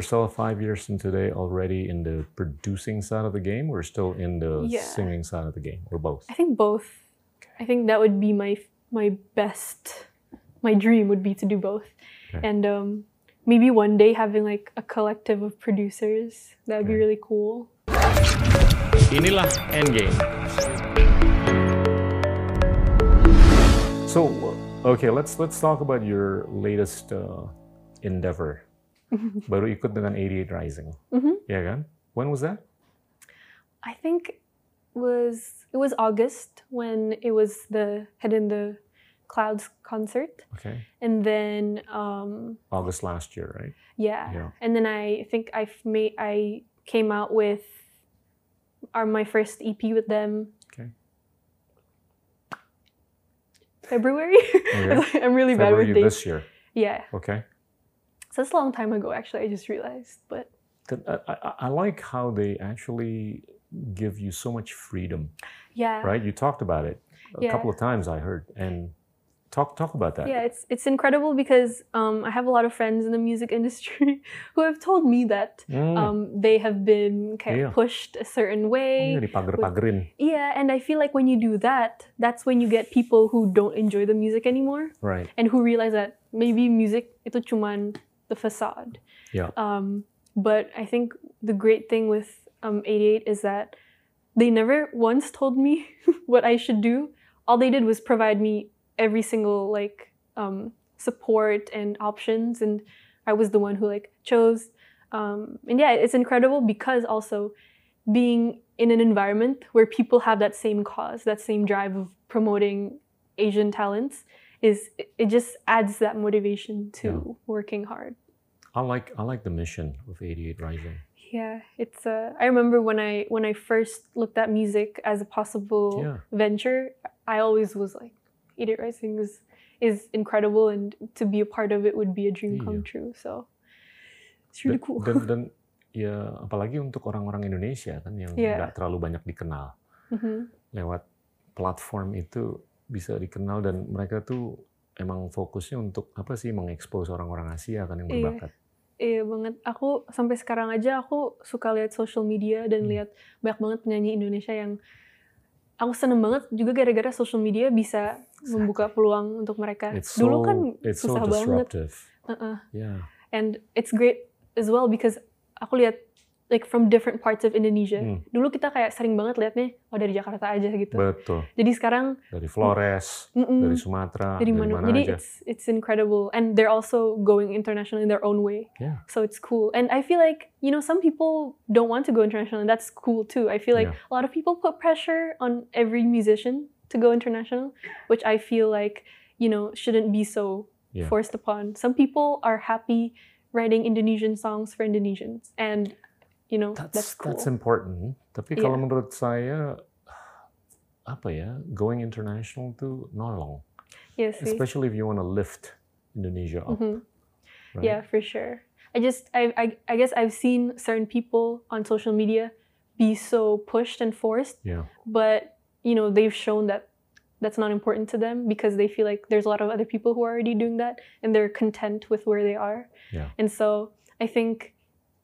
still five years from today already in the producing side of the game We're still in the Yeah. singing side of the game or both I think both. I think that would be my my best. My dream would be to do both, Okay. and um, maybe one day having like a collective of producers. That would be really cool. inilah endgame so okay let's let's talk about your latest uh, endeavor baru ikut dengan 88 Rising Mhm. ya kan when was that I think was it was August when it was the Head in the Clouds concert, okay and then um, August last year right yeah. Yeah. and then I think I made I came out with our my first EP with them. Okay. February. Okay. I'm really bad February with dates. this year Yeah, okay it's a long time ago. Actually, I just realized, but I, I, I like how they actually give you so much freedom yeah, right you talked about it a Yeah. couple of times I heard and talk talk about that Yeah, it's it's incredible because um, I have a lot of friends in the music industry who have told me that Hmm. um, they have been kind Yeah. of pushed a certain way. Iya, dipager-pagerin Yeah, and I feel like when you do that, that's when you get people who don't enjoy the music anymore right and who realize that maybe music itu cuman the facade. Yeah. Um, but I think the great thing with um, 88 is that they never once told me what I should do. All they did was provide me every single like um, support and options, and I was the one who like chose. Um, and yeah, it's incredible because also being in an environment where people have that same cause, that same drive of promoting Asian talents, is it- just adds that motivation to Yeah. working hard. I like I like the mission of 88 Rising Yeah, it's. Uh, I remember when I when I first looked at music as a possible Yeah. venture, I always was like, "88 Rising is is incredible, and to be a part of it would be a dream come true." So it's really dan, cool. dan dan ya apalagi untuk orang-orang Indonesia kan yang nggak terlalu banyak dikenal Mhm. lewat platform itu bisa dikenal dan mereka tuh emang fokusnya untuk apa sih mengekspos orang-orang Asia kan yang Iya. berbakat Iya banget. Aku sampai sekarang aja aku suka lihat social media dan Hmm. lihat banyak banget penyanyi Indonesia yang aku seneng banget juga gara-gara social media bisa membuka peluang untuk mereka. it's Dulu so kan it's so susah banget. disruptive Uh-uh. yeah And it's great as well because aku lihat like from different parts of Indonesia. Hmm. Dulu kita kayak sering banget liatnya oh dari Jakarta aja gitu. betul Jadi sekarang dari Flores mm-mm, dari Sumatera dari dari mana? mana Jadi aja it's it's incredible and they're also going international in their own way. Yeah. So it's cool. And I feel like, you know, some people don't want to go international and that's cool too. I feel like Yeah. a lot of people put pressure on every musician to go international, which I feel like, you know, shouldn't be so Yeah. forced upon. Some people are happy writing Indonesian songs for Indonesians and you know, that's that's, cool. that's important. Tapi kalau menurut saya apa ya, going international tuh nolong. yeah, see? Especially if you want to lift Indonesia up. Mhm. right? Yeah, for sure. I just I, I I guess I've seen certain people on social media be so pushed and forced, Yeah. but you know, they've shown that that's not important to them because they feel like there's a lot of other people who are already doing that and they're content with where they are. Yeah. And so I think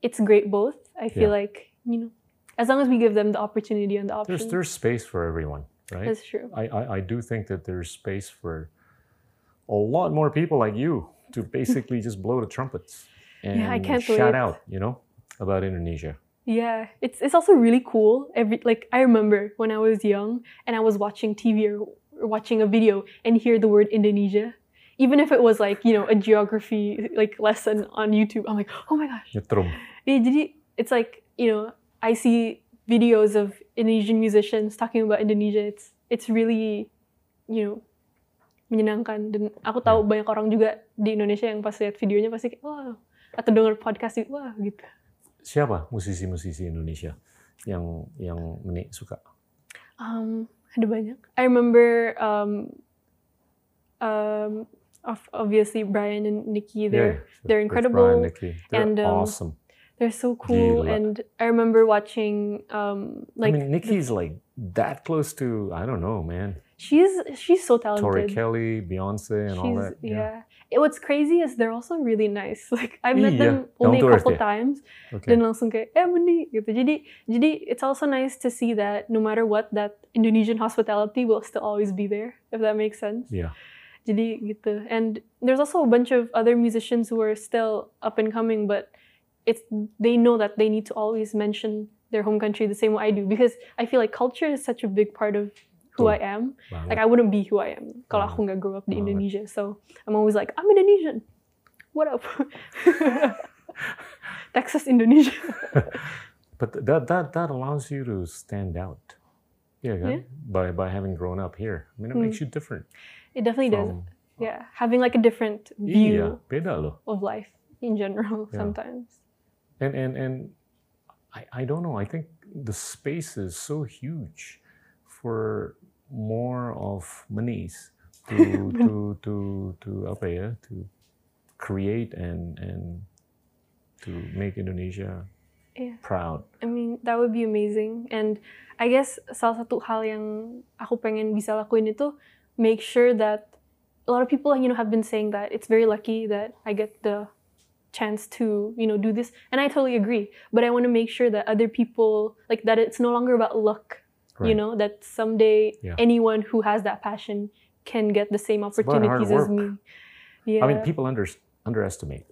it's great both. I feel Yeah. like, you know, as long as we give them the opportunity and the There's option. there's space for everyone, right? That's true. I, I, I do think that there's space for a lot more people like you to basically just blow the trumpets and Yeah, I can't shout wait. out, you know, about Indonesia. Yeah, it's it's also really cool. Every like I remember when I was young and I was watching TV or, or watching a video and hear the word Indonesia, even if it was like you know a geography like lesson on YouTube, I'm like, oh my gosh. Nyetrum. Yeah, jadi it's like you know I see videos of Indonesian musicians talking about Indonesia. It's it's really you know menyenangkan dan aku tahu banyak orang juga di Indonesia yang pas lihat videonya pasti kayak wah atau denger podcast itu wah gitu. Siapa musisi-musisi Indonesia yang yang Meni suka? Um, ada banyak. I remember um, um, of- obviously Brian and Nikki. They're Yeah, they're incredible. Brian, Nikki. They're and, um, awesome. They're so cool. Gila. And I remember watching um, like I mean, NIKI's like that close to I don't know, man. she's she's so talented. Tori. Kelly, Beyonce, and all that. yeah. It, what's crazy is they're also really nice. Like I've met Iya, them only a couple times Okay. dan langsung kayak eh gitu. Jadi jadi it's also nice to see that no matter what that Indonesian hospitality will still always be there if that makes sense. Yeah. Jadi gitu. And there's also a bunch of other musicians who are still up and coming but it's they know that they need to always mention their home country the same way I do because I feel like culture is such a big part of who I am. Banget. Like I wouldn't be who I am kalau aku nggak grow up di Banget. Indonesia. So I'm always like I'm Indonesian. What up? Texas, Indonesia. But that that that allows you to stand out. Yeah. Yeah. By by having grown up here. I mean, it Hmm. makes you different. It definitely does. Yeah, having like a different iya, view beda loh. of life in general Yeah. sometimes. And and and I I don't know. I think the space is so huge for more of monies to to to to apa ya to create and and to make Indonesia Yeah. proud. I mean, that would be amazing. And I guess salah satu hal yang aku pengen bisa lakuin itu make sure that a lot of people, you know, have been saying that it's very lucky that I get the chance to, you know, do this. And I totally agree. But I want to make sure that other people, like that it's no longer about luck, you know, that someday Yeah. anyone who has that passion can get the same opportunities as me. Yeah. I mean, people under, underestimate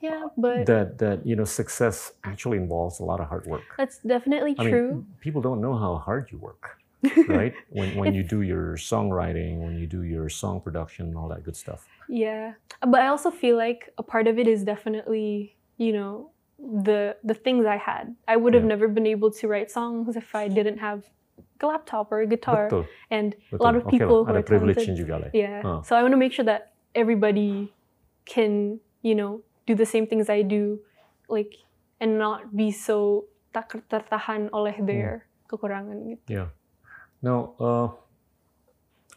yeah, but that that you know success actually involves a lot of hard work. that's definitely I true. mean, people don't know how hard you work, right? when when you do your songwriting, when you do your song production, all that good stuff. Yeah, but I also feel like a part of it is definitely, you know, the the things I had. I would have Yeah. never been able to write songs if I didn't have a laptop or a guitar. Betul, And betul. a lot of people lah, who are talented. juga lah. Yeah. So I want to make sure that everybody can, you know, do the same things I do, like, and not be so tak tertahan oleh Hmm. their kekurangan. gitu. Yeah. Now, uh,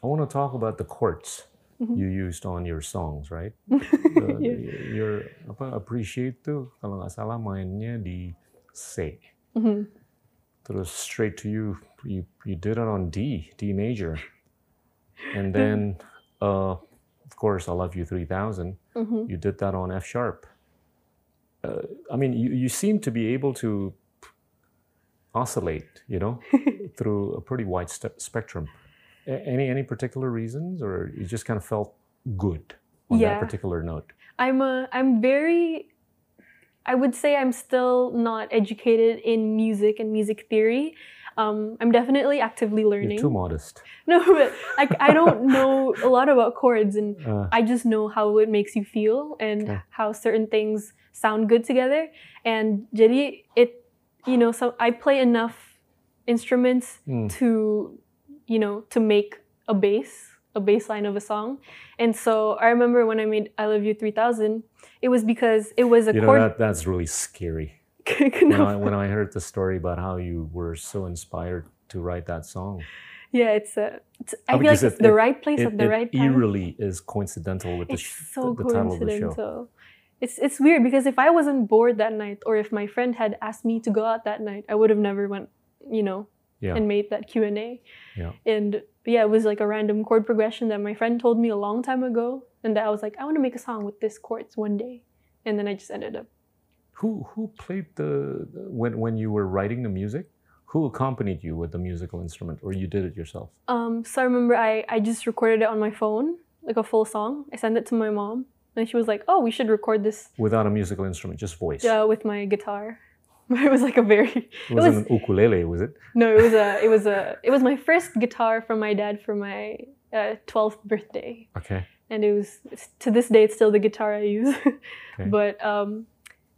I want to talk about the chords Mhm. you used on your songs, right? The- Yeah. Your apa appreciate tuh kalau nggak salah mainnya di C. Mhm. Terus straight to you, you you did it on D, D major, and then uh, of course I Love You Three Thousand. Mhm. You did that on F sharp. Uh, I mean, you, you seem to be able to oscillate, you know, through a pretty wide spectrum. A- any any particular reasons, or you just kind of felt good on Yeah. that particular note? I'm a I'm very I would say I'm still not educated in music and music theory. Um, I'm definitely actively You're learning. too modest. No, but I, I don't know a lot about chords, and Uh, I just know how it makes you feel and Okay. how certain things sound good together. And jadi it, you know, so I play enough instruments Mm. to, you know, to make a bass, a bass line of a song. And so I remember when I made "I Love You 3000," it was because it was a you know chord. that that's really scary. When I, when I heard the story about how you were so inspired to write that song, yeah, it's a. It's, Oh, I feel like it's it- the right place it, at the it right time. eerily is coincidental with the, it's sh- so the, the title of the show. coincidental. It's it's weird because if I wasn't bored that night, or if my friend had asked me to go out that night, I would have never went, you know, Yeah. and made that Q and A. Yeah. And yeah, it was like a random chord progression that my friend told me a long time ago, and that I was like, I want to make a song with this chords one day, and then I just ended up. Who who played the the- when when you were writing the music? Who accompanied you with the musical instrument, or you did it yourself? Um, so I remember I I just recorded it on my phone, like a full song. I sent it to my mom, and she was like, "Oh, we should record this Without a musical instrument, just voice. Yeah, with my guitar." it was like a very it was, was- an ukulele, was it? No, it was a it was a it was my first guitar from my dad for my uh, twelfth birthday, Okay. and it was to this day it's still the guitar I use. Okay. But um,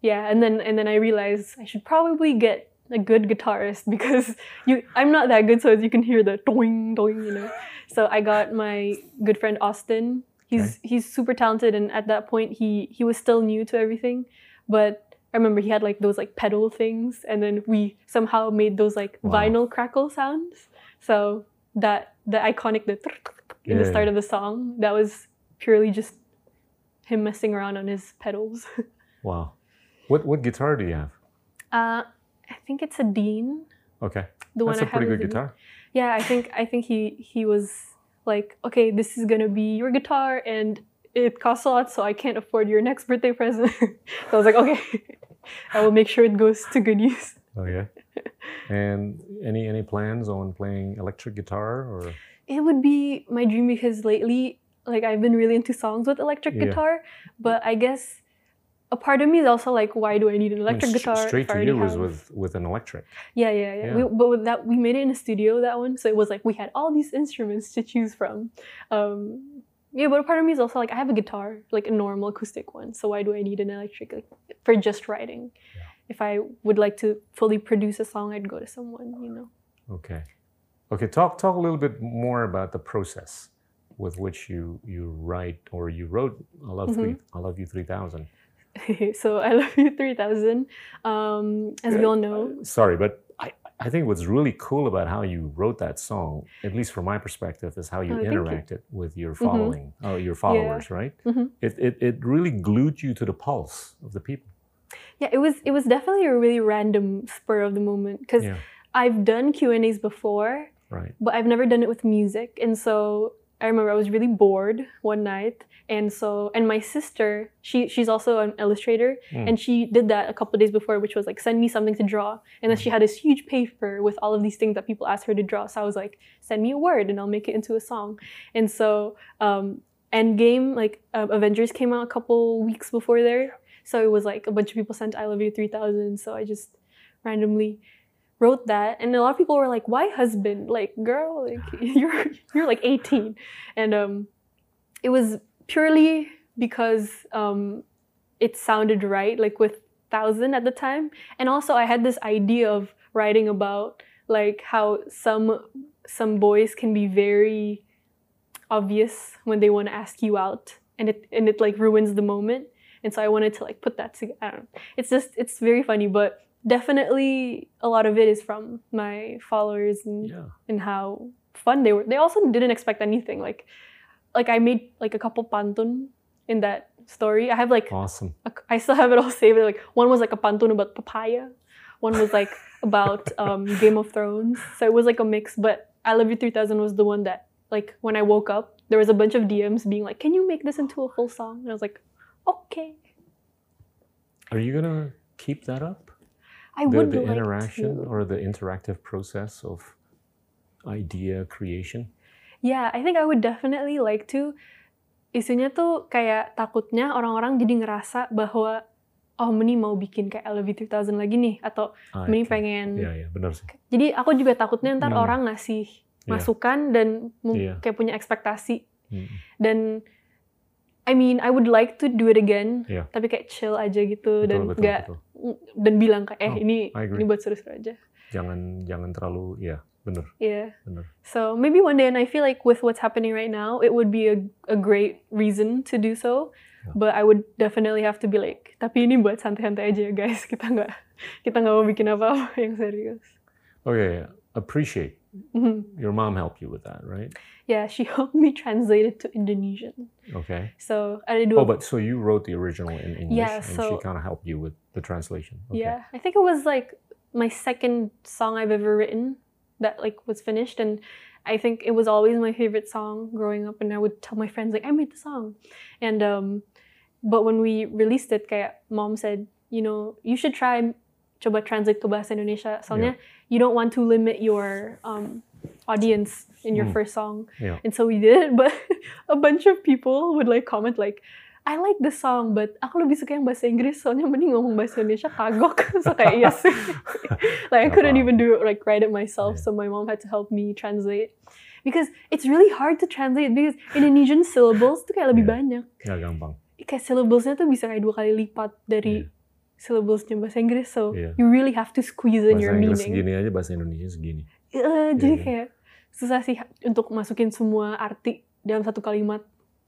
yeah, and then and then I realized I should probably get a good guitarist because you I'm not that good, so as you can hear the doing doing, you know. So I got my good friend Austin. He's he's super talented, and at that point he he was still new to everything, but. I remember he had like those like pedal things, and then we somehow made those like Wow. vinyl crackle sounds. So that the iconic the in the start of the song that was purely just him messing around on his pedals. Wow. What what guitar do you have? Uh, I think it's a Dean. Okay. The That's a one I have pretty good a guitar. Yeah, I think I think he he was like, okay, this is gonna be your guitar and it costs a lot, so I can't afford your next birthday present. so I was like, okay, I will make sure it goes to good use. Oh yeah. and any any plans on playing electric guitar or? It would be my dream because lately, like I've been really into songs with electric Yeah. guitar, but I guess a part of me is also like, why do I need an I mean, electric guitar? Straight to you was with with an electric. Yeah, yeah, yeah. Yeah. We, but with that, we made it in a studio that one, so it was like we had all these instruments to choose from. Um, yeah, but a part of me is also like I have a guitar, like a normal acoustic one. So why do I need an electric like, for just writing? Yeah. If I would like to fully produce a song, I'd go to someone, you know. Okay. Okay. Talk talk a little bit more about the process with which you you write or you wrote I love three Mm-hmm. I love you three thousand. so I love you three thousand. Um, as we all know, Sorry, but I, think what's really cool about how you wrote that song, at least from my perspective, is how you Oh, thank you. interacted with your following, oh, your followers, right? Mhm. It, it, it really glued you to the pulse of the people. yeah, it was it was definitely a really random spur of the moment because Yeah, I've done Q and A's before, right. but I've never done it with music. And so I remember I was really bored one night. And so, and my sister, she she's also an illustrator, Mm. and she did that a couple days before, which was like send me something to draw. And then she had this huge paper with all of these things that people asked her to draw. So I was like, send me a word, and I'll make it into a song. And so, um, Endgame, like uh, Avengers, came out a couple weeks before there. So it was like a bunch of people sent "I Love You 3000." So I just randomly wrote that and a lot of people were like why husband? Like girl like you're you're like 18 and um it was purely because um it sounded right like with thousand at the time. And also i had this idea of writing about like how some some boys can be very obvious when they want to ask you out and it and it like ruins the moment. And so i wanted to like put that together I don't know. it's just it's very funny but definitely a lot of it is from my followers and, Yeah. and how fun they were they also didn't expect anything like like i made like a couple pantun in that story i have like Awesome. a- I still have it all saved. Like one was like a pantun about papaya, one was like about um, Game of Thrones. So it was like a mix. But I Love You Three Thousand was the one that like when I woke up, there was a bunch of DMs being like, "Can you make this into a full song?" And I was like, "Okay, Are you going to keep that up? I The, would the like interaction to." or the interactive process of idea creation? Yeah, I think I would definitely like to. Isunya tuh kayak takutnya orang-orang jadi ngerasa bahwa oh Meni mau bikin kayak You 3000 lagi nih atau Ah, Meni oke. pengen Iya, iya, benar sih. Jadi aku juga takutnya ntar Hmm. orang ngasih Iya. masukan dan Iya. kayak punya ekspektasi Mm. dan I mean I would like to do it again Iya. tapi kayak chill aja gitu Betul, dan betul, nggak betul. dan bilang kayak eh Oh, ini ini buat seru-seru aja Jangan jangan terlalu ya, benar, yeah benar. so maybe one day and I feel like with what's happening right now it would be a, a great reason to do so Yeah. but I would definitely have to be like tapi ini buat santai-santai aja ya guys kita nggak kita nggak mau bikin apa-apa yang serius Okay, appreciate. Mhm. Your mom helped you with that, right? Yeah she helped me translate it to Indonesian Okay. So ada dua. Oh, but so you wrote the original in English, Yeah, and she kind of helped you with the translation. Okay. Yeah, I think it was like my second song I've ever written that like was finished, and I think it was always my favorite song growing up. And I would tell my friends like I made the song, and um, but when we released it, kayak mom said, you know, you should try coba translate ke bahasa Indonesia. Soalnya you don't want to limit your um, audience in your Hmm. first song. Yeah. And so we did, but a bunch of people would like comment like, I like the song, but aku lebih suka yang bahasa Inggris soalnya mending ngomong bahasa Indonesia kagok. so kayak iya sih. like I Gak couldn't even do it like write it myself, Yeah. so my mom had to help me translate. Because it's really hard to translate because Indonesian syllables tuh kayak lebih Yeah. banyak. Nggak gampang. Kayak syllablesnya tuh bisa kayak dua kali lipat dari Iya. syllablesnya bahasa Inggris. So Iya. you really have to squeeze in Bahasa your Inggris meaning. segini aja, bahasa Indonesia segini. Eh, jadi iya. kayak susah sih untuk masukin semua arti dalam satu kalimat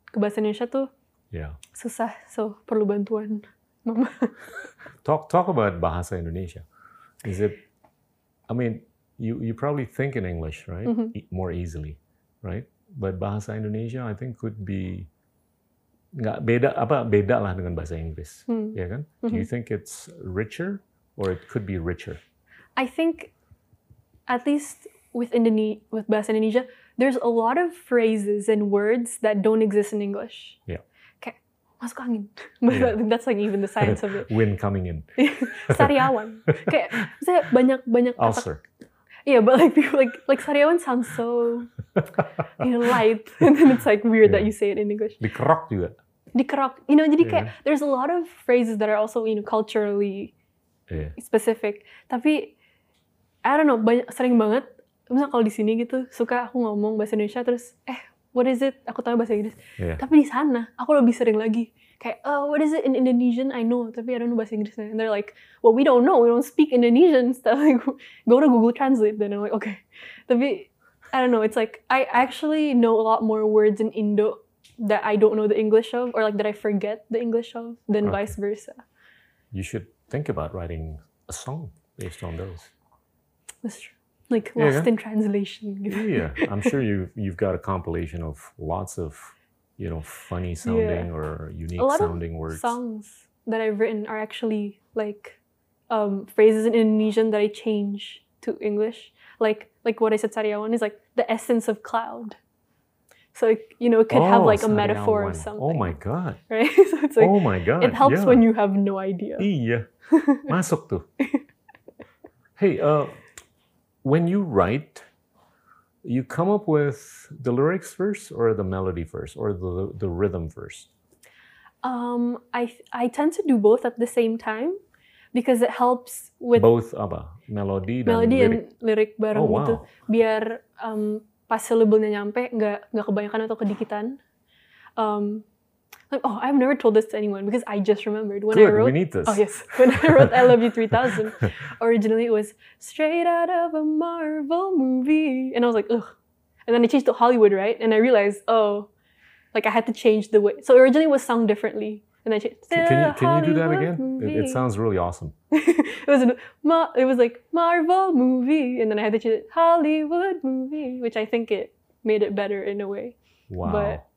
ke bahasa Indonesia tuh Yeah. susah. So perlu bantuan mama. Talk talk about bahasa Indonesia. Is it? I mean, you you probably think in English, right? Mhm. E- More easily, right? But bahasa Indonesia, I think could be nggak beda apa beda lah dengan bahasa Inggris, Hmm. ya kan? Do you think it's richer or it could be richer? I think at least with Indone- with bahasa Indonesia, there's a lot of phrases and words that don't exist in English. Yeah. Kayak masuk angin. Yeah. that's like even the science of it. Wind coming in. Sariawan. Kayak saya banyak banyak Ulcer. Yeah, but like people like like Sariawan sounds so you know light, and then it's like weird that Yeah. you say it in English. Dikerok juga. Dikerok, you know, jadi kayak Yeah. there's a lot of phrases that are also you know culturally Iya. specific. Tapi I don't know, banyak sering banget. Misalnya kalau di sini gitu suka aku ngomong bahasa Indonesia terus eh what is it? Aku tahu bahasa Inggris. Iya. Tapi di sana aku lebih sering lagi kayak oh what is it in Indonesian? I know tapi I don't know bahasa Inggrisnya. And they're like well we don't know we don't speak Indonesian stuff. Like, go to Google Translate then I'm like okay. Tapi I don't know. It's like I actually know a lot more words in Indo that I don't know the English of or like that I forget the English of than Okay. vice versa. You should think about writing a song based on those. That's true. Like Yeah, lost yeah. in translation. Yeah, I'm sure you you've got a compilation of lots of you know funny sounding or unique A lot of sounding words. songs that I've written are actually like um, phrases in Indonesian that I change to English. Like like what I said Sariawan is like the essence of cloud. So it, you know it could have Oh, like a metaphor of something. Oh my god. Right? so it's like oh my god. it helps yeah. when you have no idea. Iya. Masuk tuh. Hey, uh, when you write, you come up with the lyrics first or the melody first or the the rhythm first? Um, I I tend to do both at the same time because it helps with Both apa? Melody dan melody lirik. and lyric bareng Oh, wow. gitu biar um, pas syllable-nya nyampe nggak nggak kebanyakan atau kedikitan um, like, oh I've never told this to anyone because I just remembered when I Good, we wrote need this. oh yes when I wrote I Love You 3000 originally it was straight out of a Marvel movie and I was like ugh and then I changed to Hollywood right and I realized oh like I had to change the way so originally it was sung differently and I changed Can you can you do that again? It, it sounds really awesome. it was a, Ma- it was like Marvel movie, and then I had to choose Hollywood movie, which I think it made it better in a way. Wow. But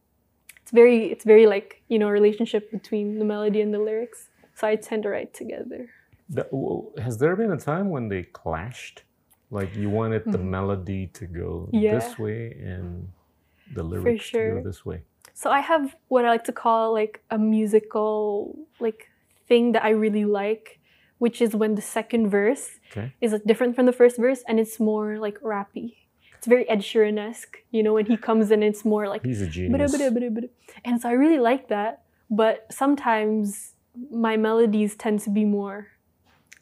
it's very it's very like you know relationship between the melody and the lyrics. So I tend to write together. That- has there been a time when they clashed? Like you wanted the Mhm. melody to go Yeah. this way and the lyrics to go this way. So I have what I like to call like a musical like thing that I really like, which is when the second verse Okay. is different from the first verse and it's more like rappy. It's very Ed Sheeran esque, you know, when he comes in, it's more like He's a genius. bada, bada, bada. And so I really like that. But sometimes my melodies tend to be more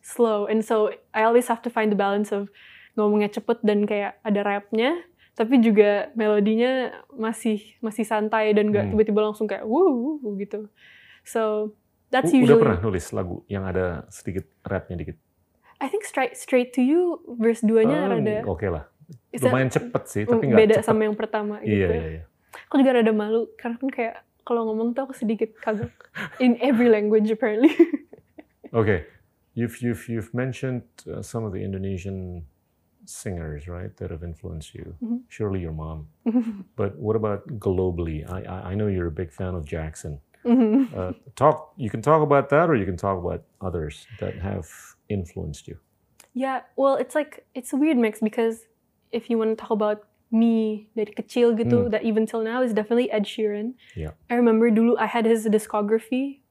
slow. And so I always have to find the balance of ngomongnya cepet dan kayak ada rapnya, tapi juga melodinya masih masih santai dan gak Hmm. tiba-tiba langsung kayak wuh gitu. So that's U- Udah usually pernah nulis lagu yang ada sedikit rapnya dikit? I think straight straight to you verse 2-nya Oh, rada Oke lah. Is that- Lumayan cepet sih, mm, tapi nggak beda cepet. sama yang pertama gitu. Iya, iya, iya. Aku juga rada malu karena kan kayak kalau ngomong tuh aku sedikit kagak in every language apparently. Okay, you've you've you've mentioned uh, some of the Indonesian singers, right, that have influenced you. Mhm. Surely your mom. But what about globally? I, I I know you're a big fan of Jackson. Mhm. Uh, talk. You can talk about that, or you can talk about others that have influenced you. Yeah, well, it's like it's a weird mix because if you want to talk about me dari kecil gitu, Hmm. that even till now is definitely Ed Sheeran. Yeah. I remember dulu I had his discography,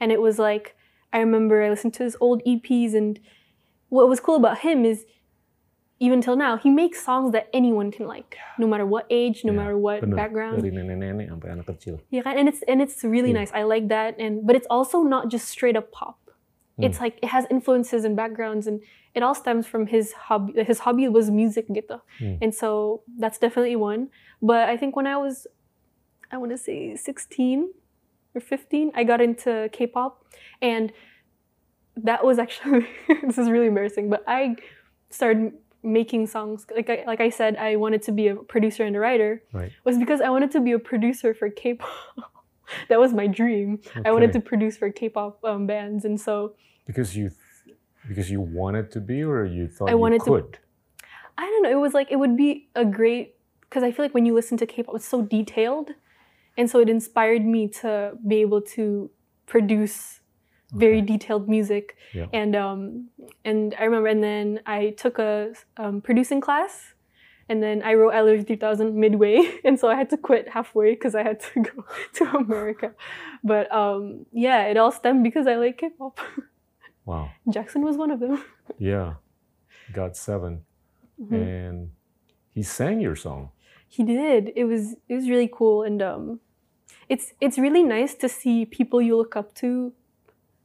and it was like I remember I listened to his old EPs, and what was cool about him is even till now he makes songs that anyone can like, no matter what age, no Yeah, matter what Bener. background. Dari nenek-nenek sampai anak kecil. Yeah, and it's and it's really Yeah. nice. I like that, and but it's also not just straight up pop. Hmm. It's like it has influences and backgrounds, and it all stems from his hobby. His hobby was music, gitu, Hmm. and so that's definitely one. But I think when I was, I want to say sixteen or fifteen, I got into K-pop, and that was actually this is really embarrassing. But I started making songs like I, like I said, I wanted to be a producer and a writer Right. was because I wanted to be a producer for K-pop. that was my dream. I wanted to produce for K-pop um, bands, and so because you because you wanted to be, or you thought I wanted you to- I don't know. It was like it would be a great because I feel like when you listen to K-pop, it's so detailed, and so it inspired me to be able to produce very detailed music. Yeah. And um, and I remember, and then I took a um, producing class and then I wrote I Love You 3000 midway, and so I had to quit halfway because I had to go to America. But um, yeah, it all stemmed because I like K-pop. Wow. Jackson was one of them. Yeah. GOT7 Mhm. and he sang your song. He did. It was it was really cool, and um, it's it's really nice to see people you look up to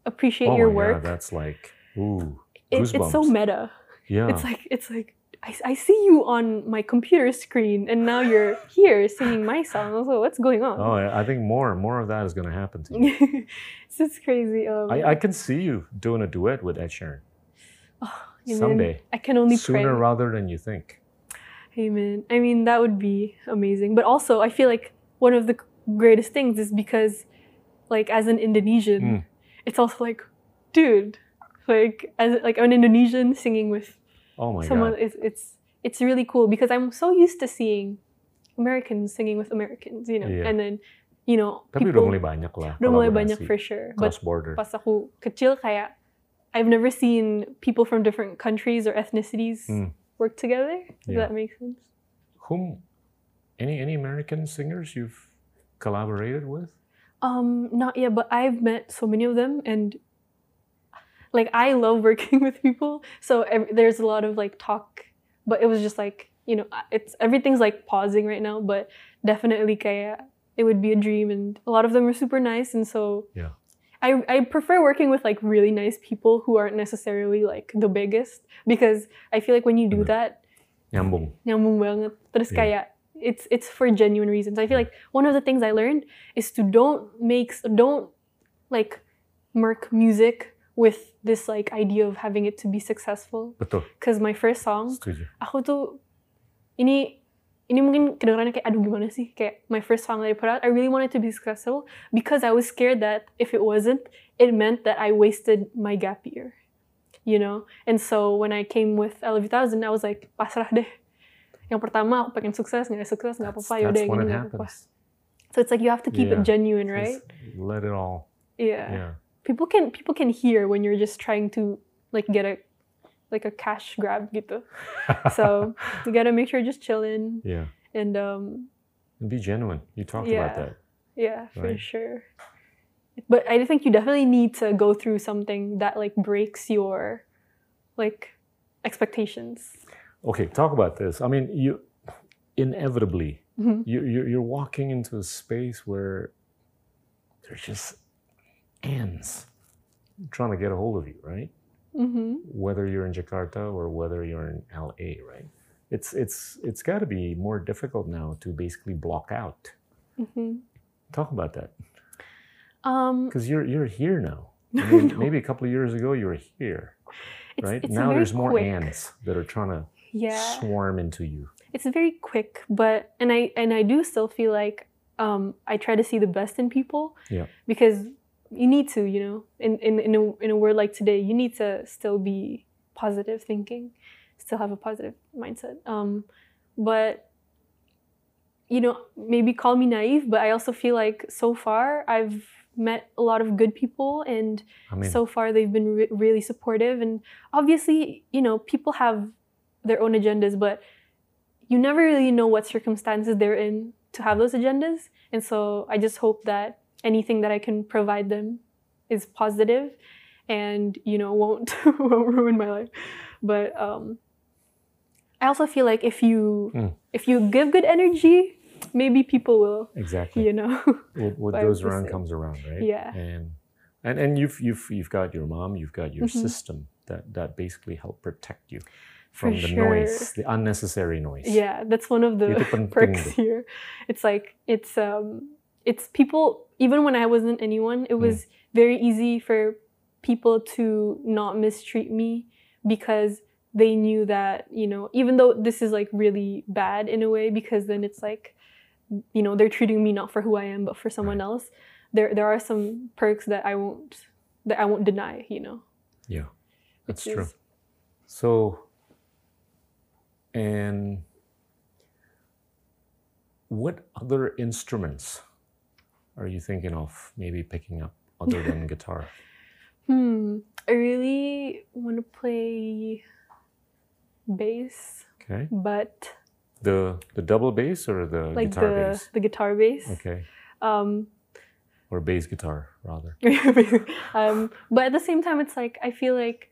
appreciate oh your work. god, that's like ooh. It- it's so meta. Yeah. It's like it's like I, I see you on my computer screen, and now you're here singing my song. I was like, what's going on? oh, I think more more of that is going to happen to you. it's just crazy. Um, I, I can see you doing a duet with Ed Sheeran and then someday, I can only sooner pray. rather than you think. Amen. I mean, that would be amazing. But also, I feel like one of the greatest things is because, like, as an Indonesian, Mm. it's also like, dude, like, as like an Indonesian singing with Oh my someone, god. it's, it's it's really cool because I'm so used to seeing Americans singing with Americans, you know, Yeah. and then, you know, Tapi people udah mulai banyak lah. udah mulai banyak for sure. But cross border. pas aku kecil kayak I've never seen people from different countries or ethnicities Mm. work together. Does Yeah. that make sense? Whom any any American singers you've collaborated with? Um, not yet, but I've met so many of them, and like I love working with people. So ev- there's a lot of like talk, but it was just like you know, it's everything's like pausing right now. But definitely, kaya it would be a dream, and a lot of them are super nice, and so Yeah. I I prefer working with like really nice people who aren't necessarily like the biggest because I feel like when you do Bener. that, Nyambung. nyambung banget. Terus Yeah. kayak it's it's for genuine reasons. I feel like one of the things I learned is to don't make don't like merc music with this like idea of having it to be successful. Betul. Cause my first song, Setuju. aku tuh ini ini mungkin kedengarannya kayak aduh gimana sih kayak my first song that I put out I really wanted to be successful because I was scared that if it wasn't it meant that I wasted my gap year you know and so when I came with I Love You Thousand I was like pasrah deh yang pertama aku pengen sukses nggak sukses nggak apa-apa yang when ini happens. so it's like you have to keep Yeah. it genuine right Just let it all. yeah. Yeah. People can people can hear when you're just trying to like get a like a cash grab gitu so you gotta make sure you're just chilling yeah. and um And be genuine. You talked Yeah. about that. yeah for Right. sure but i think you definitely need to go through something that like breaks your like expectations Okay, talk about this. I mean, you inevitably Mhm. you you're, you're walking into a space where there's just ants trying to get a hold of you, right? mm-hmm. Whether you're in Jakarta or whether you're in LA, right? It's it's it's got to be more difficult now to basically block out. Mm-hmm. Talk about that um because you're you're here now. I mean, know. maybe a couple of years ago you were here, it's, right? it's now there's more quick. ants that are trying to yeah swarm into you. it's very quick but and i and i do still feel like um i try to see the best in people Yeah. because you need to you know in in in a, in a world like today you need to still be positive thinking still have a positive mindset. Um but you know maybe call me naive but i also feel like so far i've met a lot of good people and I mean, so far they've been re- really supportive. And obviously you know people have their own agendas but you never really know what circumstances they're in to have those agendas. And so i just hope that anything that i can provide them is positive and you know won't won't ruin my life but um i also feel like if you Mm. if you give good energy maybe people will exactly. you know what, what goes around comes around, right? Yeah. And and and you've you've you've got your mom, you've got your Mhm. system that that basically help protect you For from the sure. noise, the unnecessary noise. Yeah, that's one of the perks here. It's like it's um it's people even when I wasn't anyone, it was very easy for people to not mistreat me because they knew that, you know, even though this is like really bad in a way because then it's like you know, they're treating me not for who I am but for someone Right. else. There there are some perks that I won't that I won't deny, you know. Yeah, that's true. is- So, and what other instruments are you thinking of maybe picking up other than guitar? Hmm. I really want to play bass, Okay, but The the double bass or the like guitar the bass? the guitar bass. Okay. Um, Or bass guitar rather. um, but at the same time, it's like I feel like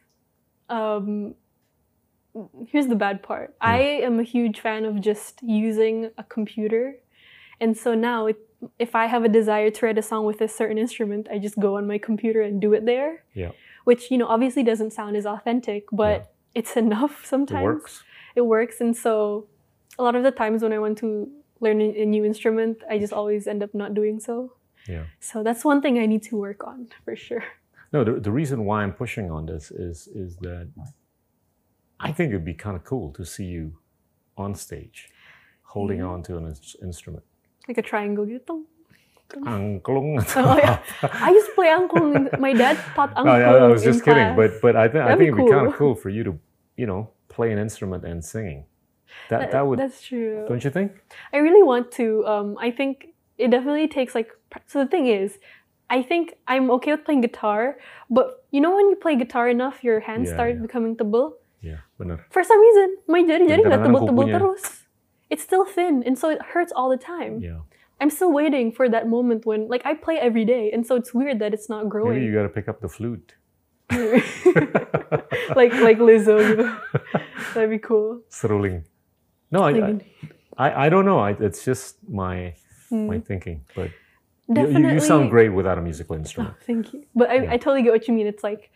um, here's the bad part. I am a huge fan of just using a computer, and so now it, if I have a desire to write a song with a certain instrument, I just go on my computer and do it there. Yeah. Which you know obviously doesn't sound as authentic, but it's enough sometimes. It works. it works and so a lot of the times when i want to learn a new instrument i just always end up not doing so Yeah. so that's one thing i need to work on for sure No, the, the reason why I'm pushing on this is is that I think it'd be kind of cool to see you on stage holding Yeah. on to an instrument. Like a triangle gitu Angklung. Oh, yeah. i used to play angklung my dad taught No, angklung I, I was just kidding, class. but but I think I think be it'd be kind of cool. for you to you know play an instrument and singing. That That- that would that's true don't you think? i really want to um i think it definitely takes like so the thing is i think i'm okay with playing guitar but you know when you play guitar enough your hands Yeah, start yeah. becoming tebal Yeah, benar. for some reason my jari-jari nggak tebal-tebal terus it's still thin and so it hurts all the time Yeah. I'm still waiting for that moment when, like, I play every day, and so it's weird that it's not growing. Maybe you got to pick up the flute. like, like Lizzo, you know? that'd be cool. Seruling. No, I, I, I, I don't know. I, it's just my my mm, thinking. But you, definitely. you, sound great without a musical Oh, instrument. thank you. But I, Yeah. I totally get what you mean. It's like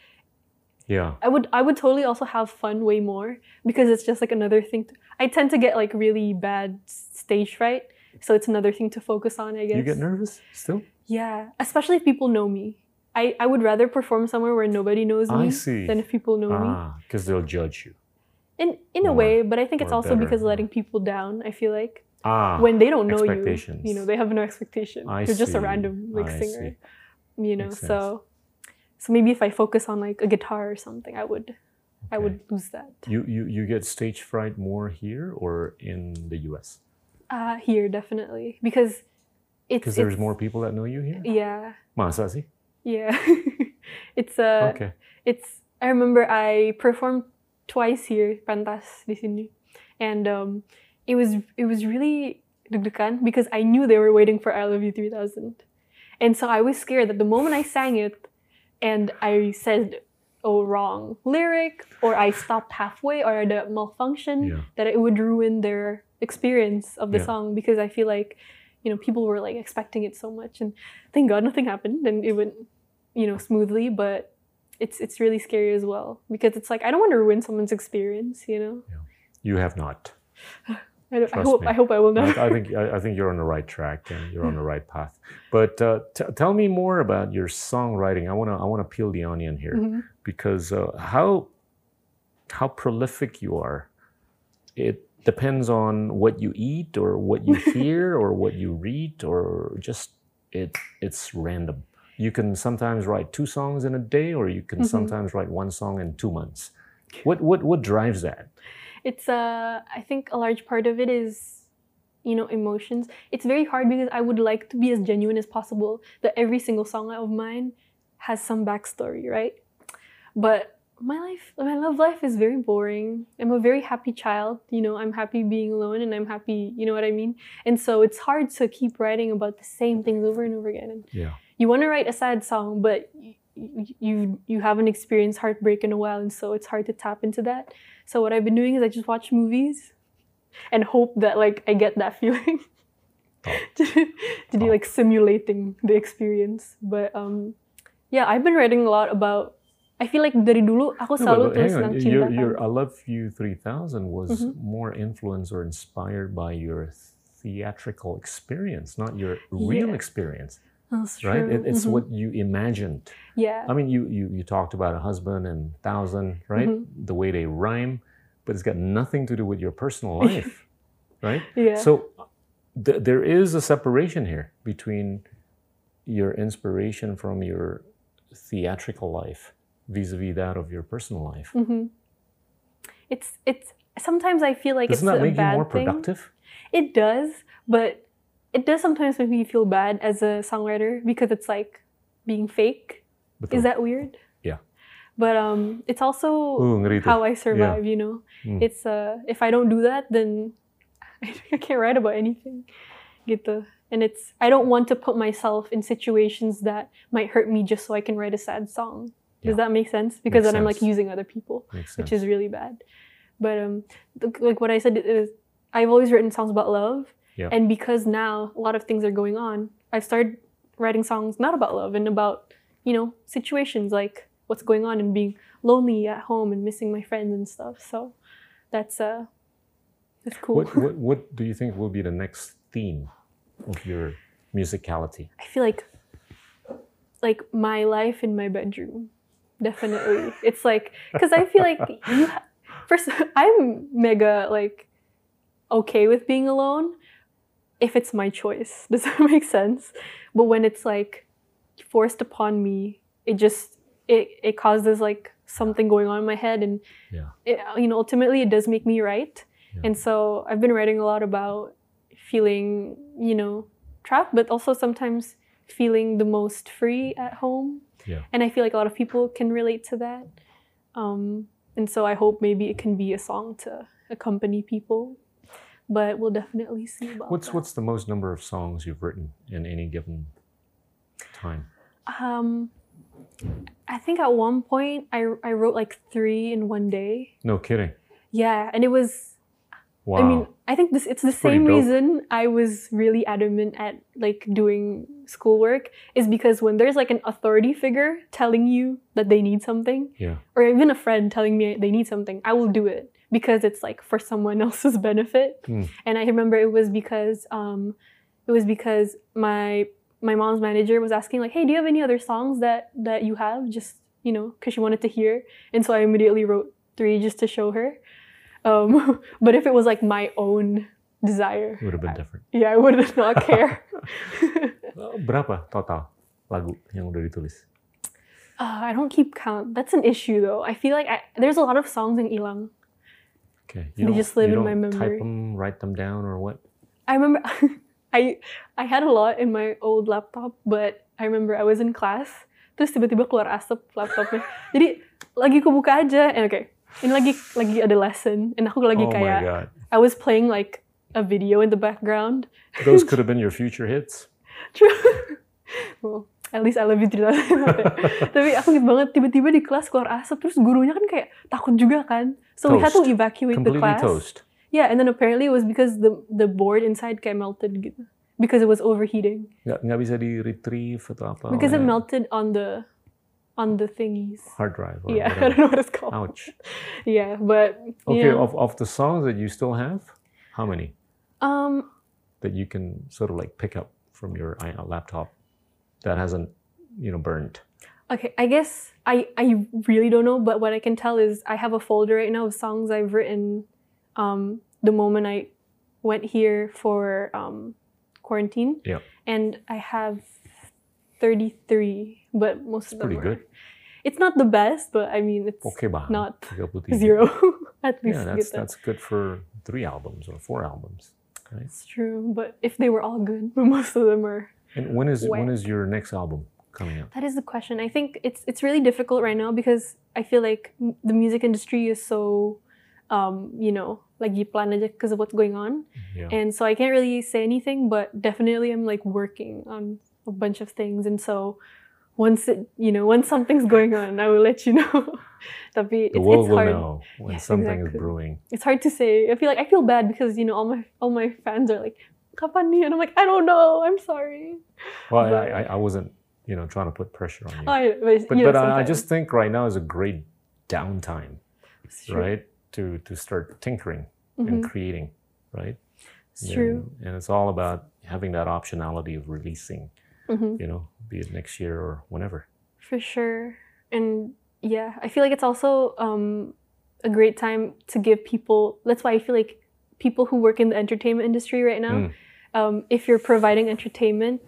Yeah. I would I would totally also have fun way more because it's just like another thing. To, I tend to get like really bad stage fright, so it's another thing to focus on. I guess. You get nervous still? Yeah, especially if people know me. I, I would rather perform somewhere where nobody knows I me see. than if people know me. Ah, because they'll judge you. In in a way, but I think it's also better, because letting people down. I feel like Ah, when they don't know you, you know, they have no expectation. I You're just a random like I singer, see. you know. Makes sense. So, maybe if I focus on like a guitar or something, I would, I would lose that. You, you you get stage fright more here or in the U.S. Uh, here definitely because it's Because there's it's- more people that know you here. Yeah, Masa sih? yeah. it's uh, okay. it's I remember I performed twice here pentas di sini and um it was it was really deg-degan because I knew they were waiting for I Love You 3000 and so I was scared that the moment I sang it and I said oh wrong lyric or I stopped halfway or the malfunction Yeah. that it would ruin their experience of the Yeah. song because I feel like you know people were like expecting it so much and thank God nothing happened and it went you know smoothly but it's it's really scary as well because it's like I don't want to ruin someone's experience you know You have not. I, I hope me. I hope I will I, not I think I, I think you're on the right track and you're on the right path. But uh, t- tell me more about your songwriting. I wanna I wanna peel the onion here Mhm. because uh, how how prolific you are. It depends on what you eat or what you hear or what you read or just it it's random. You can sometimes write two songs in a day or you can Mhm. sometimes write one song in two months. What what what drives that? It's uh I think a large part of it is you know emotions. It's very hard because I would like to be as genuine as possible that every single song of mine has some backstory right? But my life my love life is very boring. I'm a very happy child you know I'm happy being alone and I'm happy you know what I mean? And so it's hard to keep writing about the same things over and over again. And Yeah. you want to write a sad song, but y- y- you you haven't experienced heartbreak in a while, and so it's hard to tap into that. So what I've been doing is I just watch movies, and hope that like I get that feeling. to be Oh. like simulating the experience, but um, yeah, I've been writing a lot about. I feel like dari dulu aku No, selalu but tulis tentang cinta. Your, your I Love You 3000 was Mhm. more influenced or inspired by your theatrical experience, not your real Yeah. experience, That's right? true. It, it's Mhm. what you imagined. Yeah. I mean, you, you, you talked about a husband and thousand, right? Mhm. The way they rhyme, but it's got nothing to do with your personal life, right? yeah. So th- there is a separation here between your inspiration from your theatrical life vis-a-vis that of your personal life. hmm It's it's sometimes I feel like Doesn't it's that a make you more thing. productive? It does, but it does sometimes make me feel bad as a songwriter because it's like being fake. Betul. Is that weird? Yeah. But um, it's also how I survive. You know, Hmm. it's uh, if I don't do that, then I can't write about anything. Gitu. And it's I don't want to put myself in situations that might hurt me just so I can write a sad song. Does that make sense? Because Makes then I'm like using other people, Makes which sense. is really bad. But um, like what I said is, I've always written songs about love, Yeah. and because now a lot of things are going on, I've started writing songs not about love and about you know situations like what's going on and being lonely at home and missing my friends and stuff. So that's uh, that's cool. What, what what do you think will be the next theme of your musicality? I feel like like my life in my bedroom. Definitely. It's like cuz I feel like you ha- first I'm mega like okay with being alone if it's my choice. Does that make sense? But when it's like forced upon me, it just it it causes like something going on in my head and Yeah. it, you know ultimately it does make me write. Yeah. And so I've been writing a lot about feeling, you know, trapped, but also sometimes feeling the most free at home. Yeah. And I feel like a lot of people can relate to that. Um, and so I hope maybe it can be a song to accompany people. But we'll definitely see about What's that. what's the most number of songs you've written in any given time? um I think at one point I I wrote like three in one day. No kidding. Yeah, and it was Wow. I mean, I think this it's the pretty same reason I was really adamant at like doing schoolwork is because when there's like an authority figure telling you that they need something, yeah. or even a friend telling me they need something, I will do it because it's like for someone else's benefit. Hmm. And I remember it was because um, it was because my my mom's manager was asking like, "Hey, do you have any other songs that that you have?" Just you know, because she wanted to hear, and so I immediately wrote three just to show her. Um, but if it was like my own desire, It would have been different. yeah, I would not care. Berapa total lagu yang udah ditulis? Uh, I don't keep count. That's an issue though. I feel like I, there's a lot of songs in Ilang. Okay. They don't- just live you in my memory. Type them, write them down, or what? I remember I I had a lot in my old laptop, but I remember I was in class, terus tiba-tiba keluar asap laptopnya. Jadi lagi aku buka aja, and okay, ini lagi lagi ada lesson, and aku lagi oh my kayak god. I was playing like a video in the background. Those could have been your future hits. True. well, at least I love you cerita Tapi aku inget banget tiba-tiba di kelas keluar asap, terus gurunya kan kayak takut juga kan. So we had to Toast. evacuate the Completely class. toast. Yeah, and then apparently it was because the the board inside kayak melted gitu. Because it was overheating. Nggak, nggak bisa di retrieve atau apa? because it melted on the on the thingies. Hard drive. Yeah, I whatever. don't know what it's called. Ouch. Yeah, but Okay, yeah. of, of the songs that you still have, how many um, that you can sort of like pick up from your i- laptop that hasn't, you know, burned? okay, I guess I I really don't know, but what I can tell is I have a folder right now of songs I've written um the moment I went here for um quarantine. Yeah. And I have 33, but most It's of them are pretty good. It's not the best, but I mean it's Okay, bah. not zero at least. Yeah, that's that's good for three albums or four albums. Right? It's true, but if they were all good, but most of them are. And when is when Whack. is your next album coming out? That is the question. I think it's it's really difficult right now because I feel like m- the music industry is so, um, you know, like you plan because of what's going on, Yeah. and so I can't really say anything. But definitely, I'm like working on a bunch of things, and so once it, you know, once something's going on, I will let you know. Tapi the it's, world it's will hard. know when Yes, something is brewing. It's hard to say. I feel like I feel bad because you know all my all my fans are like, "Kapan and I'm like, I don't know. I'm sorry. Well, But- I, I, wasn't, you know, trying to put pressure on you. I, but, but you know, but I, just think right now is a great downtime, right? To to start tinkering Mhm. and creating, right? It's And- true. And it's all about having that optionality of releasing, hmm you know, be it next year or whenever. For sure. And yeah, I feel like it's also um, a great time to give people. That's why I feel like people who work in the entertainment industry right now, Mm. Um, if you're providing entertainment,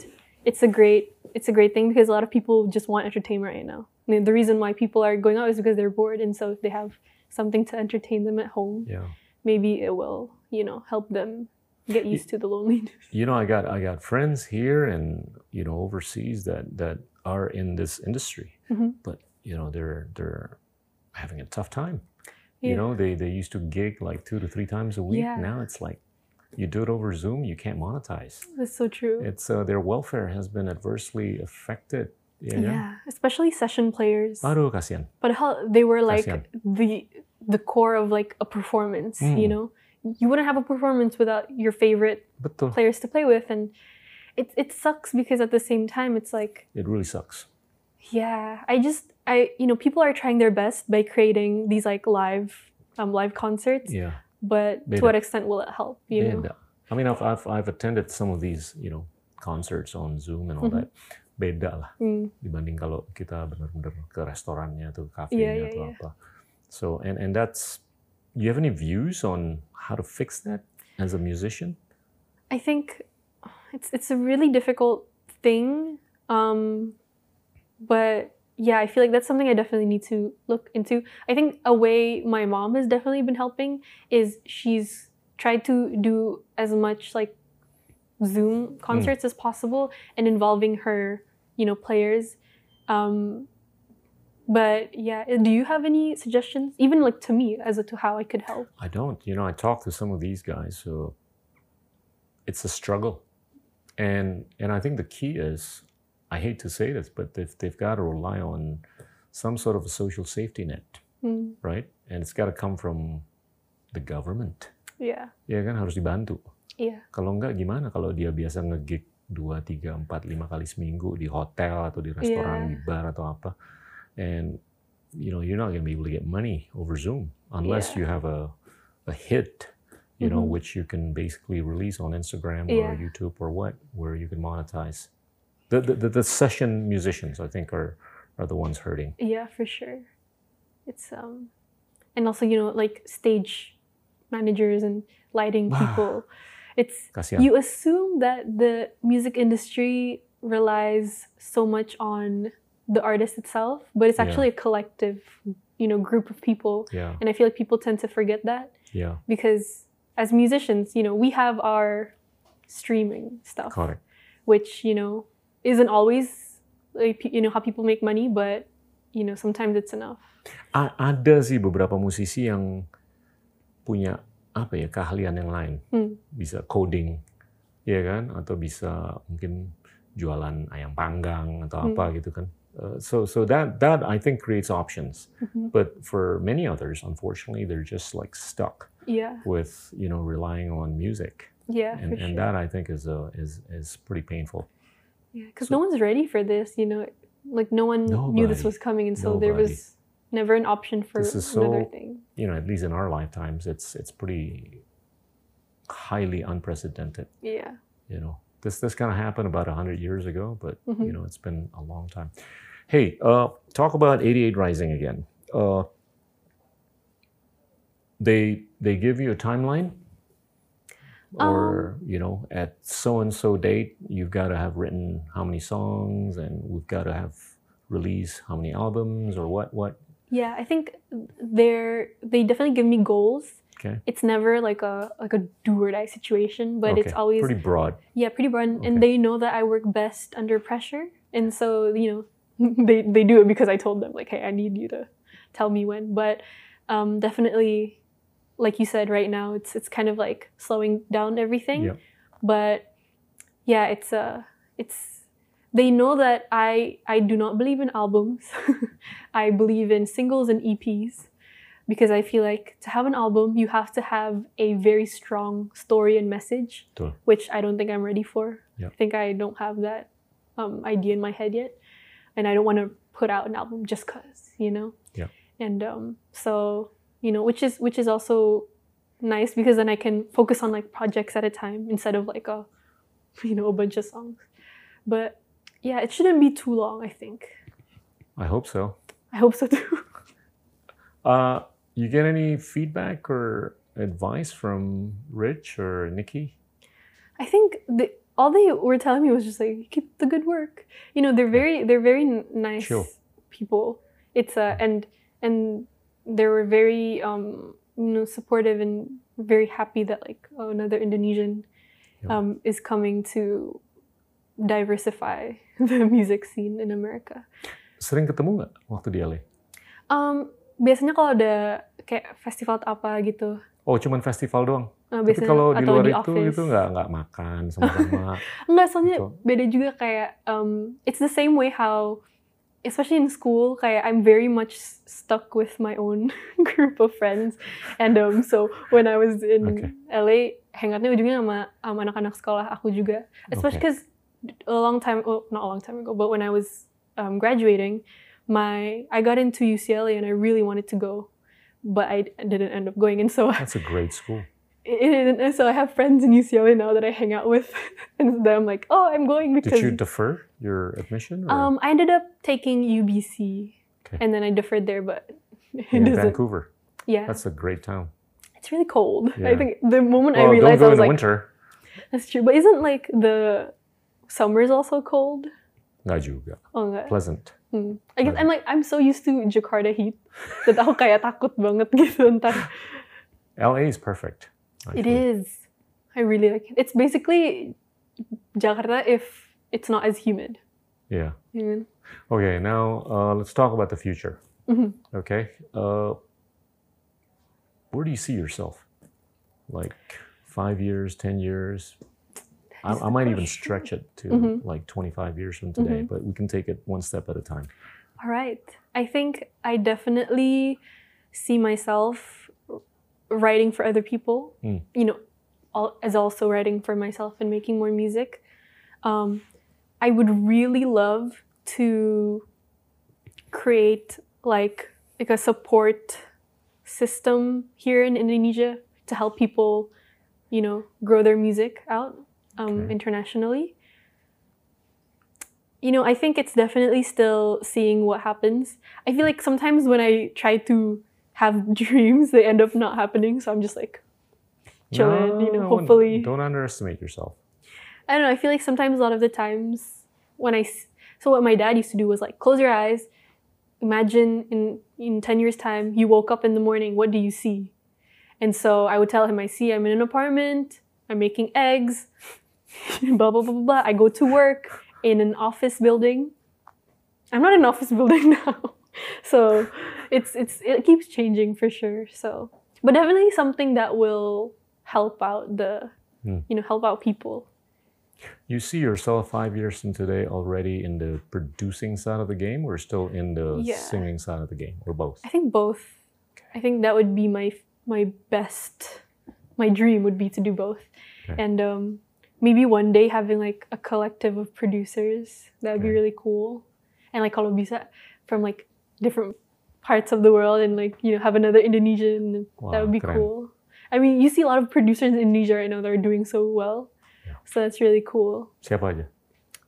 it's a great it's a great thing because a lot of people just want entertainment right now. I mean, the reason why people are going out is because they're bored, and so if they have something to entertain them at home, Yeah. maybe it will you know help them get used to the loneliness. You know, I got I got friends here and you know overseas that that are in this industry, Mhm. but you know they're they're having a tough time. Yeah. You know, they they used to gig like two to three times a week. Yeah. Now it's like you do it over Zoom, you can't monetize. That's so true. It's uh, their welfare has been adversely affected. Ya kan? yeah, especially session players. Aduh kasihan. Padahal they were like Kasihan. the the core of like a performance, you Mm. know? You wouldn't have a performance without your favorite Betul. players to play with and it it sucks because at the same time it's like It really sucks. yeah, I just I you know, people are trying their best by creating these like live um live concerts, Yeah. But to what extent will it help, you know? I mean, I've, I've I've attended some of these, you know, concerts on Zoom and all Mhm. that. Beda lah Mm, dibanding kalau kita benar-benar ke restorannya atau kafenya iya, atau iya. apa. So and and that's. You have any views on how to fix that as a musician? I think it's it's a really difficult thing. Um, but yeah, I feel like that's something I definitely need to look into. I think a way my mom has definitely been helping is she's tried to do as much like Zoom concerts as possible and involving her, you know, players. Um, but yeah, do you have any suggestions, even like to me, as to how I could help? I don't. You know, I talk to some of these guys, so it's a struggle, and and I think the key is, I hate to say this, but they've they've got to rely on some sort of a social safety net, Mm, right? And it's got to come from the government. yeah, Ya kan harus dibantu. yeah, Kalau enggak gimana kalau dia biasa ngegig 2, 3, 4, 5 kali seminggu di hotel atau di restoran, Iya. di bar atau apa. And you know, you're not going to be able to get money over Zoom unless Yeah. you have a a hit, you know, Mhm. which you can basically release on Instagram Yeah. or YouTube or what, where you can monetize. The the, the, session musicians, I think, are are the ones hurting. Yeah, for sure. It's um and also, you know, like stage managers and lighting people. It's you assume that the music industry relies so much on the artist itself, but it's Yeah. actually a collective, you know, group of people. yeah, And I feel like people tend to forget that yeah, because as musicians, you know, we have our streaming stuff correct. which you know isn't always like you know how people make money but you know sometimes it's enough A- ada sih beberapa musisi yang punya apa ya keahlian yang lain, Hmm. bisa coding, ya kan, atau bisa mungkin jualan ayam panggang atau Hmm. apa gitu kan. Uh, so so that that I think creates options, Mhm. but for many others, unfortunately, they're just like stuck yeah with you know relying on music, yeah and and sure that I think is uh, is is pretty painful. Yeah because so- no one's ready for this you know like no one knew this was coming and so there was never an option for This is another so- thing. You know, at least in our lifetimes, it's it's pretty highly unprecedented. yeah. You know this this kind of happened about 100 years ago but Mhm. you know it's been a long time. Hey uh talk about 88 Rising again. Uh they they give you a timeline or you know at so and so date you've got to have written how many songs and we've got to have released how many albums or what what yeah i think they're they definitely give me goals okay it's never like a like a do or die situation but it's always pretty broad Yeah, pretty broad, and- Okay. and they know that I work best under pressure, and so you know, they they do it because I told them like, hey, I need you to tell me when. But um, definitely, like you said, right now it's it's kind of like slowing down everything. Yep. But yeah, it's uh, it's they know that I I do not believe in albums. I believe in singles and EPs because I feel like to have an album, you have to have a very strong story and message, Betul. which I don't think I'm ready for. Yep. I think I don't have that um, idea in my head yet, and I don't want to put out an album just cause, you know. Yeah. And um, so you know, which is which is also nice because then I can focus on like projects at a time instead of like a you know a bunch of songs. But yeah, it shouldn't be too long. I think. i hope so I hope so too. Uh, you get any feedback or advice from Rich or NIKI? I think the, all they were telling me was just like keep the good work. You know, they're very they're very n- nice Chill. people. It's uh and and they were very um you know supportive and very happy that like oh, another Indonesian Yeah. um is coming to diversify the music scene in America. Sering ketemu nggak waktu di LA? Um biasanya kalau ada kayak festival apa gitu oh cuman festival doang. Uh, Tapi kalau di luar di itu office. itu nggak nggak makan sama-sama. Enggak, soalnya Gitu. beda juga kayak um, it's the same way how especially in school kayak I'm very much stuck with my own group of friends and um so when I was in Okay. LA hangoutnya ujungnya sama sama anak-anak sekolah aku juga especially Okay. because a long time well, not a long time ago but when I was um, graduating my I got into UCLA and I really wanted to go but I didn't end up going and so That's a great school. And so I have friends in UCLA now that I hang out with, and then I'm like, oh, I'm going Did because you defer your admission? Or? um, I ended up taking UBC, Okay. and then I deferred there, but in. Vancouver. Yeah, That's a great town. it's really cold. Yeah. I think the moment I Well, don't realized go I in was the like, winter. that's true. But isn't like the summers also cold? Juga. Oh enggak. Pleasant. Hmm. I guess I'm like I'm so used to Jakarta heat that aku kayak takut banget gitu ntar. LA is perfect. It is. I really like it. It's basically Jakarta if it's not as humid. Yeah. Okay, now uh, let's talk about the future. Mhm. Okay. Uh, where do you see yourself? Like five years, 10 years? I, I might even stretch it to Mhm. like 25 years from today, Mm-hmm. but we can take it one step at a time. All right. I think I definitely see myself writing for other people. Mm. You know, al- as also writing for myself and making more music. Um, I would really love to create like like a support system here in Indonesia to help people, you know, grow their music out um, Okay. internationally you know, I think it's definitely still seeing what happens. I feel like sometimes when I try to have dreams, they end up not happening. So I'm just like, chilling, you know, hopefully. Don't underestimate yourself. I don't know. I feel like sometimes a lot of the times when I, so what my dad used to do was like, close your eyes, imagine in, in 10 years' time, you woke up in the morning, what do you see? And so I would tell him, I see I'm in an apartment, I'm making eggs, blah, blah, blah, blah, blah. I go to work in an office building. I'm not in an office building now. so it's, it's, it keeps changing for sure. So, but definitely something that will help out the, Hmm. you know, help out people. You see yourself five years from today already in the producing side of the game or still in the Yeah. singing side of the game or both? I think both. I think that would be my my best. My dream would be to do both, Okay. and um, maybe one day having like a collective of producers. That would be really cool, and like kalau bisa from like different parts of the world, and like you know have another Indonesian. Wah, that would be keren. cool. I mean, you see a lot of producers in Indonesia right now that are doing so well, Yeah. so that's really cool. Siapa aja?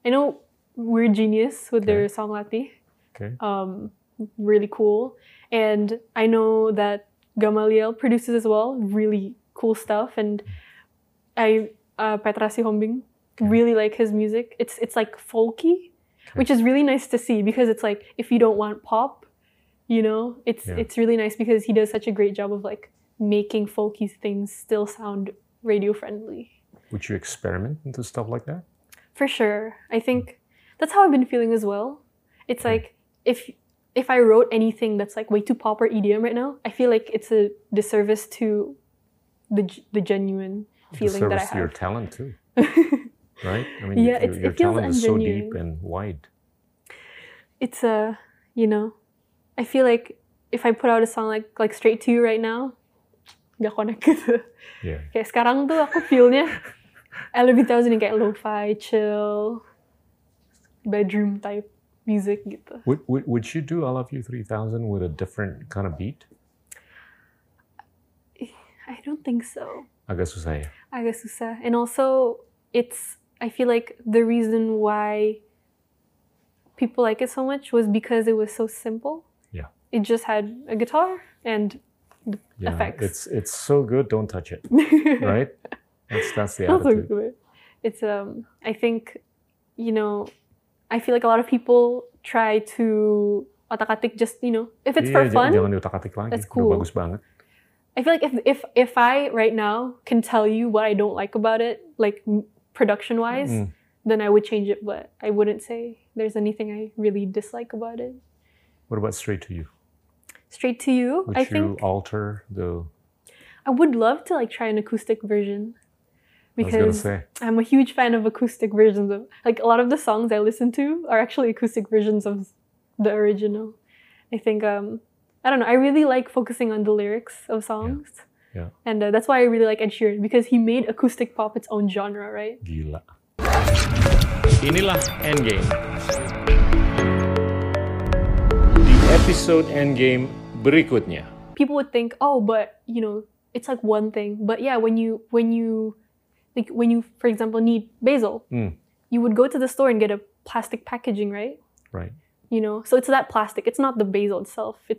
I know Weird Genius with their Okay. song Lathi Okay. um, really cool. And I know that Gamaliel produces as well, really cool stuff. And I uh, Petra Sihombing really like his music. It's it's like folky, which is really nice to see because it's like if you don't want pop, you know, it's Yeah. it's really nice because he does such a great job of like making folky things still sound radio friendly. Would you experiment into stuff like that? For sure. I think that's how I've been feeling as well. It's like if if I wrote anything that's like way too pop or EDM right now, I feel like it's a disservice to the the genuine feeling that I Service to your talent too, right? I mean, Yeah, your, your it feels talent is so deep and wide. it's a, you know, I feel like if I put out a song like like Straight to You right now, gak connect gitu. Yeah. Kayak sekarang tuh aku feelnya I lebih tahu sih nih kayak lo-fi, chill, bedroom type music gitu. Would, would, would you do I Love You 3000 with a different kind of beat? I don't think so. Agak susah ya? agak susah. And also, it's I feel like the reason why people like it so much was because it was so simple. Yeah. It just had a guitar and Yeah. effects. It's it's so good, don't touch it, right? That's that's the That's so attitude. good. It's um I think you know I feel like a lot of people try to otak-atik just you know if it's Iya, for j- fun Jangan lagi. that's Udah cool. bagus banget. I feel like if if if I right now can tell you what I don't like about it, like production wise, Mm. then I would change it. But I wouldn't say there's anything I really dislike about it. What about Straight to You? Straight to you, Would I you think alter the I I would love to like try an acoustic version I was gonna because. I'm a huge fan of acoustic versions of like a lot of the songs I listen to are actually acoustic versions of the original. I think um I don't know. I really like focusing on the lyrics of songs. Yeah. And uh, that's why I really like Ed Sheeran because he made acoustic pop its own genre, right? Gila. Inilah Endgame. The episode Endgame berikutnya. People would think, "Oh, but, you know, it's like one thing." But yeah, when you when you like when you for example need basil, Hmm. you would go to the store and get a plastic packaging, right? Right. You know, so it's that plastic. It's not the basil itself. It's